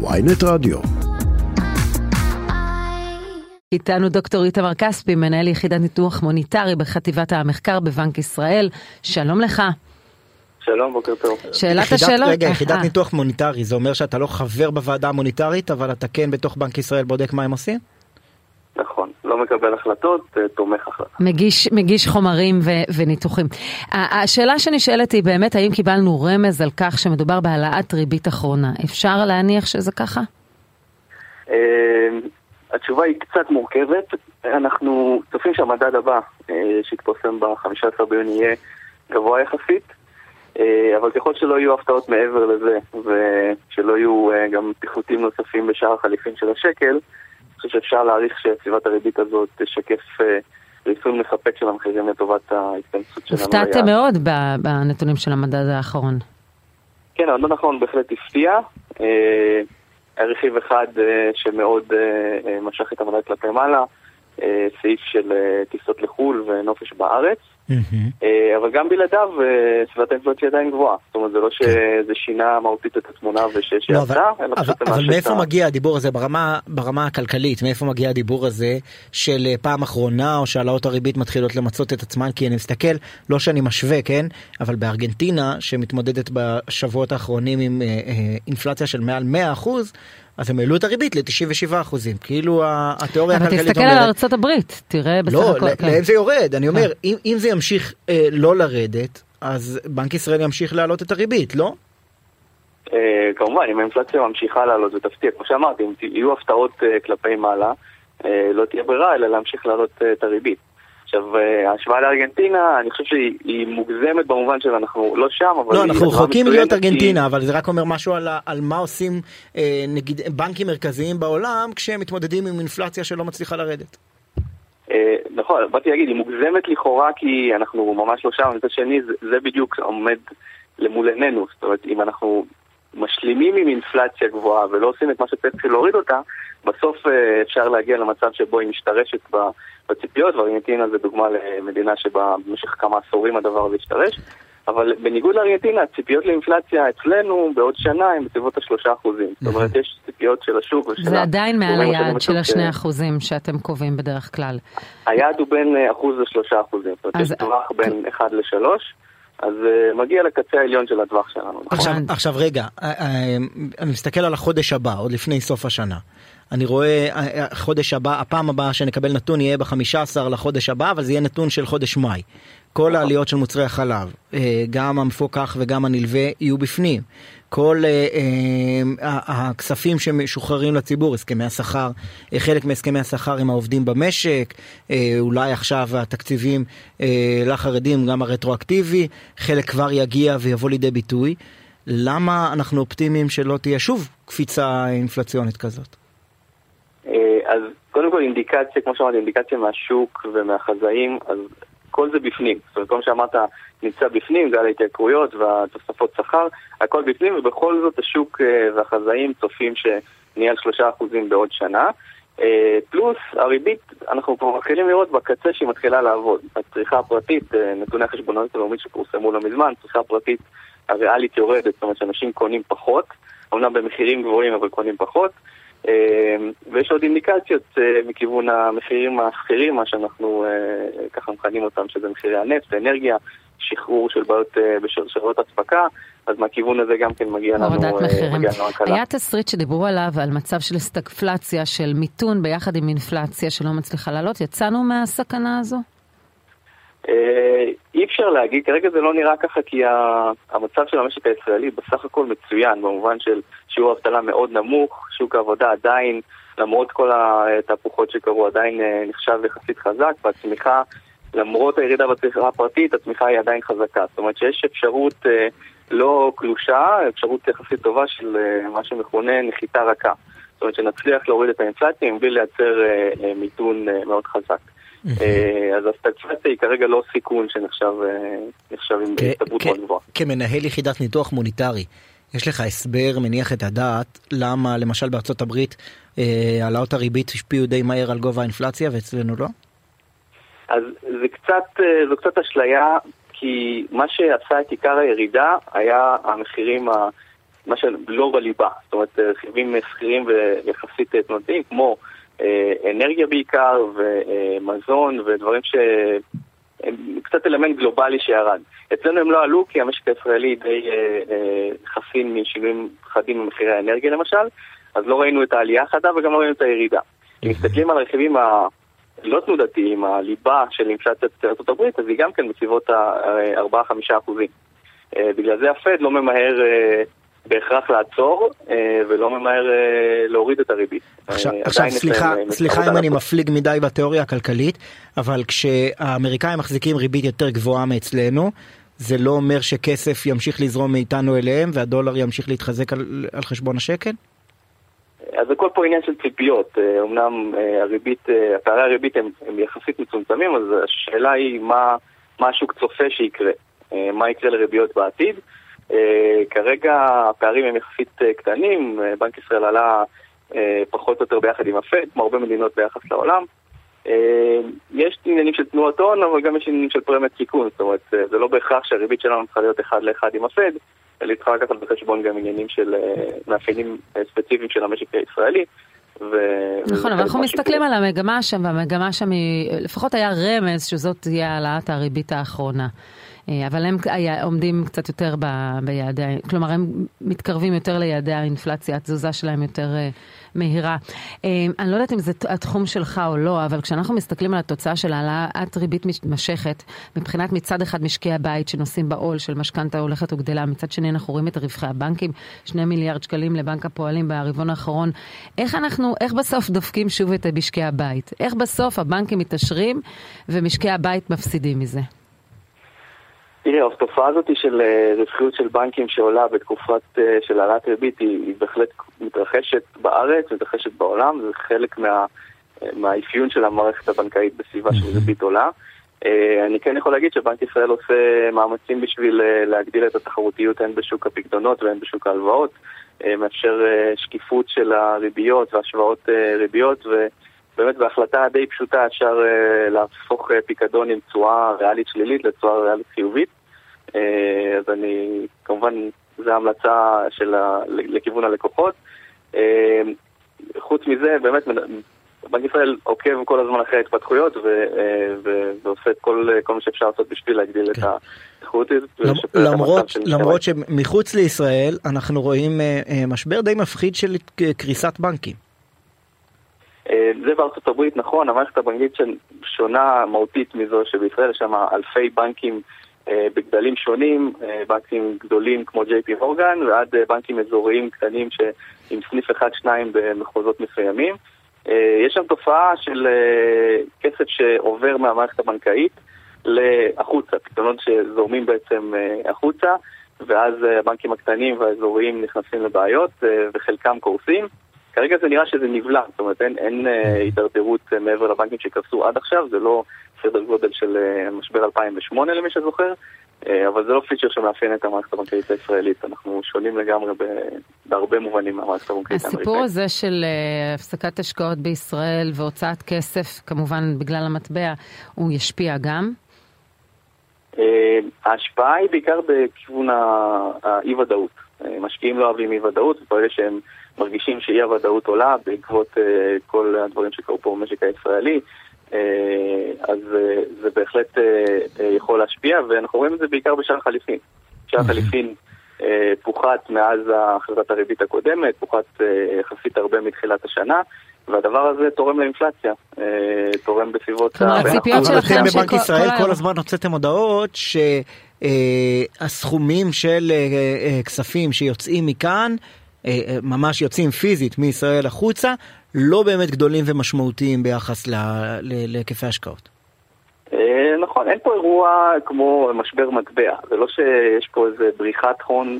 ויינט רדיו. איתנו דוקטור איתמר כספי, מנהל יחידת ניתוח מוניטרי בחטיבת המחקר בבנק ישראל. שלום לך. שלום, בוקר טוב. שאלת יחידת, השאלות. רגע, יחידת אה, ניתוח מוניטרי, זה אומר שאתה לא חבר בוועדה המוניטרית, אבל אתה כן בתוך בנק ישראל בודק מה הם עושים? נכון, לא מקבל החלטות, אה, תומך החלטה. מגיש, מגיש חומרים ו, וניתוחים. השאלה שנשאלת היא באמת, האם קיבלנו רמז על כך שמדובר בהעלאת ריבית אחרונה? אפשר להניח שזה ככה? אה, התשובה היא קצת מורכבת. אנחנו צופים שהמדד הבא אה, שיתפרסם ב-15 ביוני יהיה גבוה יחסית, אבל ככל שלא יהיו הפתעות מעבר לזה, ושלא יהיו גם פיחותים נוספים בשער החליפין של השקל, חושב שאפשר להעריך שסביבת הריבית הזאת תשקף אה, ריסון מספק של המחירים לטובת ההתכנסות שלנו. הופתעתם. מאוד בנתונים של המדד האחרון. כן, המדד האחרון בהחלט הפתיע. אה, רכיב אחד אה, שמאוד משך את המדד כלפי מעלה, סעיף של טיסות לחו"ל ונופש בארץ, אבל גם בלעדיו אה, סביבת האינפלציה עדיין גבוהה. זאת אומרת, זה לא שזה שינה מהותית את התמונה ושיש כן. לא, אלא פשוט אבל מאיפה מגיע הדיבור הזה ברמה, ברמה הכלכלית? מאיפה מגיע הדיבור הזה של אה, פעם אחרונה או שהעלאות הריבית מתחילות למצות את עצמן? כי אני מסתכל, לא שאני משווה, כן? אבל בארגנטינה, שמתמודדת בשבועות האחרונים עם אה, אה, אינפלציה של מעל 100%, אז הם העלו את הריבית ל-97%. כאילו ה- התיאוריה אבל הכלכלית תסתכל על ארצות הברית, תראה בסך לא, הכל. ל- כן. לאן זה יורד? אני אומר, אם, אם זה ימשיך אה, לא לרדת, אז בנק ישראל ימשיך להעלות את הריבית, לא? אה, כמובן, אם האינפלציה ממשיכה לעלות ותפתיע, כמו שאמרתי, אם יהיו הפתעות אה, כלפי מעלה, אה, לא תהיה ברירה אלא להמשיך להעלות אה, את הריבית. עכשיו, אה, ההשוואה לארגנטינה, אני חושב שהיא היא מוגזמת במובן של אנחנו לא שם, אבל... לא, אנחנו רחוקים מצוינת להיות כי- ארגנטינה, אבל זה רק אומר משהו על, על מה עושים אה, נגיד בנקים מרכזיים בעולם כשהם מתמודדים עם אינפלציה שלא מצליחה לרדת. אה, נכון, באתי להגיד, היא מוגזמת לכאורה כי אנחנו ממש לא שם, מצד שני זה, זה בדיוק עומד למול עינינו, זאת אומרת, אם אנחנו משלימים עם אינפלציה גבוהה ולא עושים את מה שצריך בשביל להוריד אותה, בסוף אה, אפשר להגיע למצב שבו היא משתרשת בציפיות, וארגנטינה זה דוגמה למדינה שבה במשך כמה עשורים הדבר הזה השתרש, אבל בניגוד לארגנטינה, הציפיות לאינפלציה אצלנו בעוד שנה הן בסביבות השלושה אחוזים. זאת אומרת, יש ציפיות של השוק ושל זה עדיין מעל היעד של השני אחוזים שאתם קובעים בדרך כלל. היעד הוא בין אה, אחוז לשלושה אחוזים, זאת אומרת, יש טווח בין אחד לשלוש, אז אה, מגיע לקצה העליון של הטווח שלנו. נכון? עכשיו, הבנתי. עכשיו רגע, אה, אה, אני מסתכל על החודש הבא, עוד לפני סוף השנה. אני רואה, אה, אה, החודש הבא, הפעם הבאה שנקבל נתון יהיה ב-15 לחודש הבא, אבל זה יהיה נתון של חודש מאי. כל העליות של מוצרי החלב, גם המפוקח וגם הנלווה, יהיו בפנים. כל אה, אה, הכספים שמשוחררים לציבור, הסכמי השכר, אה, חלק מהסכמי השכר עם העובדים במשק, אולי עכשיו התקציבים לחרדים, גם הרטרואקטיבי, חלק כבר יגיע ויבוא לידי ביטוי. למה אנחנו אופטימיים שלא תהיה שוב קפיצה אינפלציונית כזאת? אז קודם כל אינדיקציה, כמו שאמרתי, אינדיקציה מהשוק ומהחזאים, אז כל זה בפנים. זאת אומרת, כל מה שאמרת נמצא בפנים, גל ההתייקרויות והתוספות שכר, הכל בפנים, ובכל זאת השוק אה, והחזאים צופים שנהיה על שלושה אחוזים בעוד שנה. אה, פלוס הריבית, אנחנו כבר מתחילים לראות בקצה שהיא מתחילה לעבוד. הצריכה הפרטית, אה, נתוני החשבונאות הלאומית שפורסמו לא מזמן, הצריכה הפרטית הריאלית יורדת, זאת אומרת שאנשים קונים פחות, אמנם במחירים גבוהים אבל קונים פחות. אה, ויש עוד אינדיקציות אה, מכיוון המחירים השכירים, מה שאנחנו אה, ככה מכנים אותם, שזה מחירי הנפט, האנרגיה, שחרור של בעיות אה, בשרשרות אספקה, אז מהכיוון הזה גם כן. מגיע לנו הקלה. היה תסריט שדיברו עליו, על מצב של סטגפלציה, של מיתון ביחד עם אינפלציה שלא מצליחה לעלות. יצאנו מהסכנה הזו? אה, אי אפשר להגיד, כרגע זה לא נראה ככה כי המצב של המשק הישראלי בסך הכל מצוין, במובן של שיעור אבטלה מאוד נמוך, שוק העבודה עדיין, למרות כל התהפוכות שקרו, עדיין אה, נחשב יחסית חזק, והצמיחה, למרות הירידה בצמיחה הפרטית, הצמיחה היא עדיין חזקה. זאת אומרת שיש אפשרות אה, לא קלושה, אפשרות יחסית טובה של מה שמכונה נחיתה רכה. זאת אומרת שנצליח להוריד את האינפלציה מבלי לייצר מיתון מאוד חזק. אה, אז הסטגפלציה היא כרגע לא סיכון שנחשב אה, עם הסתברות מאוד גבוהה. כמנהל יחידת ניתוח מוניטרי, יש לך הסבר מניח את הדעת למה למשל בארצות הברית אה, העלאות הריבית השפיעו די מהר על גובה האינפלציה ואצלנו לא? אז זה קצת, זו קצת אשליה, כי מה שעשה את עיקר הירידה היה המחירים מה שלא בליבה, זאת אומרת רכיבים שכירים ויחסית תנועתיים כמו אנרגיה בעיקר ומזון ודברים שהם קצת אלמנט גלובלי שירד. אצלנו הם לא עלו כי המשק הישראלי די חסין משינויים חדים במחירי האנרגיה למשל, אז לא ראינו את העלייה החדה וגם לא ראינו את הירידה. אם מסתכלים על הרכיבים הלא תנודתיים, הליבה של אינפלציית ארה"ב, אז היא גם כן בסביבות ה-4-5 אחוזים. בגלל זה הפד לא ממהר בהכרח לעצור ולא ממהר להוריד את הריבית. עכשיו, עכשיו סליחה, סליחה אם אני מפליג מדי בתיאוריה הכלכלית, אבל כשהאמריקאים מחזיקים ריבית יותר גבוהה מאצלנו, זה לא אומר שכסף ימשיך לזרום מאיתנו אליהם והדולר ימשיך להתחזק על, על חשבון השקל? אז הכל פה עניין של ציפיות, אמנם הריבית, פערי הריבית הם, הם יחסית מצומצמים, אז השאלה היא מה, מה השוק צופה שיקרה, מה יקרה לריביות בעתיד. כרגע הפערים הם יחסית קטנים, בנק ישראל עלה פחות או יותר ביחד עם הפד, כמו הרבה מדינות ביחס לעולם. יש עניינים של תנועות הון, אבל גם יש עניינים של פרמיית סיכון, זאת אומרת, זה לא בהכרח שהריבית שלנו צריכה להיות אחד לאחד עם הפד, אלא צריכה לקחת בחשבון גם עניינים של מאפיינים ספציפיים של המשק הישראלי. ו... נכון, אבל אנחנו מסתכלים על המגמה שם, והמגמה שם היא, לפחות היה רמז שזאת תהיה העלאת הריבית האחרונה. אבל הם עומדים קצת יותר ב, ביעדי, כלומר הם מתקרבים יותר ליעדי האינפלציה, התזוזה שלהם יותר מהירה. אני לא יודעת אם זה התחום שלך או לא, אבל כשאנחנו מסתכלים על התוצאה של העלאת ריבית מתמשכת, מבחינת מצד אחד משקי הבית שנושאים בעול של משכנתה הולכת וגדלה, מצד שני אנחנו רואים את רווחי הבנקים, שני מיליארד שקלים לבנק הפועלים ברבעון האחרון. איך אנחנו, איך בסוף דופקים שוב את משקי הבית? איך בסוף הבנקים מתעשרים ומשקי הבית מפסידים מזה? תראה, התופעה הזאת של רווחיות של בנקים שעולה בתקופת של העלאת ריבית היא, היא בהחלט מתרחשת בארץ, מתרחשת בעולם, זה חלק מה, מהאפיון של המערכת הבנקאית בסביבה של ריבית עולה. אני כן יכול להגיד שבנק ישראל עושה מאמצים בשביל להגדיל את התחרותיות הן בשוק הפקדונות והן בשוק ההלוואות, מאפשר שקיפות של הריביות והשוואות ריביות ובאמת בהחלטה די פשוטה אפשר להפוך פיקדון עם תשואה ריאלית שלילית לתשואה ריאלית חיובית. אז אני, כמובן, זו המלצה של ה, לכיוון הלקוחות. חוץ מזה, באמת, בנק ישראל עוקב כל הזמן אחרי ההתפתחויות ו, ו, ועושה את כל, כל מה שאפשר לעשות בשביל להגדיל כן. את התחרותיות. למרות, למרות שמחוץ לישראל אנחנו רואים משבר די מפחיד של קריסת בנקים. זה בארצות הברית, נכון, המערכת הבנקית שונה מהותית מזו שבישראל, יש שם אלפי בנקים בגדלים שונים, בנקים גדולים כמו ג'יי פי הורגן ועד בנקים אזוריים קטנים עם סניף אחד-שניים במחוזות מסוימים. יש שם תופעה של כסף שעובר מהמערכת הבנקאית להחוצה, פתרונות שזורמים בעצם החוצה ואז הבנקים הקטנים והאזוריים נכנסים לבעיות וחלקם קורסים. כרגע זה נראה שזה נבלע, זאת אומרת אין, אין הידרדרות מעבר לבנקים שקרסו עד עכשיו, זה לא סדר גודל של משבר 2008 למי שזוכר, אבל זה לא פיצ'ר שמאפיין את המערכת הבנקאית הישראלית, אנחנו שונים לגמרי בהרבה מובנים מהמערכת הבנקאית האמריקאית. הסיפור הזה של הפסקת השקעות בישראל והוצאת כסף, כמובן בגלל המטבע, הוא ישפיע גם? ההשפעה היא בעיקר בכיוון האי-ודאות. משקיעים לא אוהבים אי-ודאות, וברגע שהם מרגישים שאי הוודאות עולה בעקבות uh, כל הדברים שקרו פה במשק הישראלי, uh, אז זה בהחלט יכול להשפיע, ואנחנו רואים את זה בעיקר בשער חליפין. שער חליפין פוחת מאז החלטת הריבית הקודמת, פוחת יחסית הרבה מתחילת השנה. והדבר הזה תורם לאינפלציה, תורם בסביבות... כלומר, הציפיות שלכם... אבל אתם בבנק ישראל כל הזמן הוצאתם הודעות שהסכומים של כספים שיוצאים מכאן ממש יוצאים פיזית מישראל החוצה, לא באמת גדולים ומשמעותיים ביחס להיקפי השקעות. נכון, אין פה אירוע כמו משבר מטבע, זה לא שיש פה איזה בריחת הון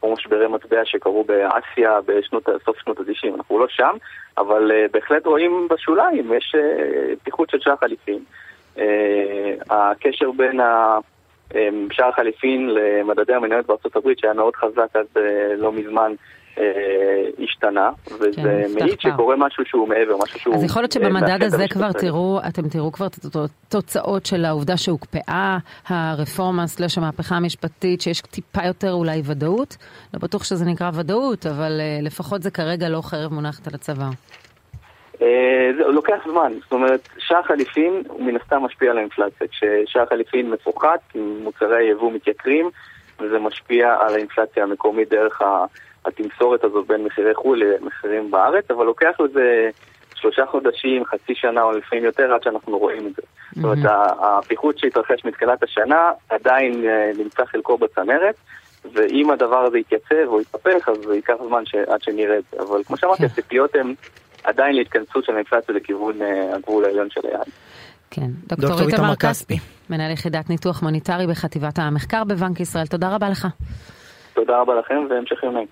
כמו משברי מטבע שקרו באסיה בסוף שנות ה-90, אנחנו לא שם, אבל בהחלט רואים בשוליים, יש פיחות של שער חליפין. הקשר בין ה... שער חליפין למדדי המניות בארצות הברית שהיה מאוד חזק עד לא מזמן השתנה, וזה כן, מעיד שקורה משהו שהוא מעבר, משהו שהוא... אז יכול להיות שבמדד הזה כבר תראו, אתם תראו כבר תוצאות של העובדה שהוקפאה הרפורמה סלש המהפכה המשפטית, שיש טיפה יותר אולי ודאות? לא בטוח שזה נקרא ודאות, אבל לפחות זה כרגע לא חרב מונחת על הצוואר. זה לוקח זמן, זאת אומרת, שער חליפין הוא מן הסתם משפיע על האינפלציה. כששער חליפין מפוחת, מוצרי היבוא מתייקרים, וזה משפיע על האינפלציה המקומית דרך התמסורת הזאת בין מחירי חו"ל למחירים בארץ, אבל לוקח לזה שלושה חודשים, חצי שנה או לפעמים יותר עד שאנחנו רואים את זה. Mm-hmm. זאת אומרת, הפיחות שהתרחש מתחילת השנה עדיין נמצא חלקו בצנרת. ואם הדבר הזה יתייצב או יתהפך, אז ייקח זמן עד שנראה את זה. אבל כמו שאמרתי, כן. הציפיות הן עדיין להתכנסות של האינפלציה לכיוון הגבול העליון של היעד. כן, דוקטור איתמר כספי, מנהל יחידת ניתוח מוניטרי בחטיבת המחקר בבנק ישראל, תודה רבה לך. תודה רבה לכם והמשך יום נעים.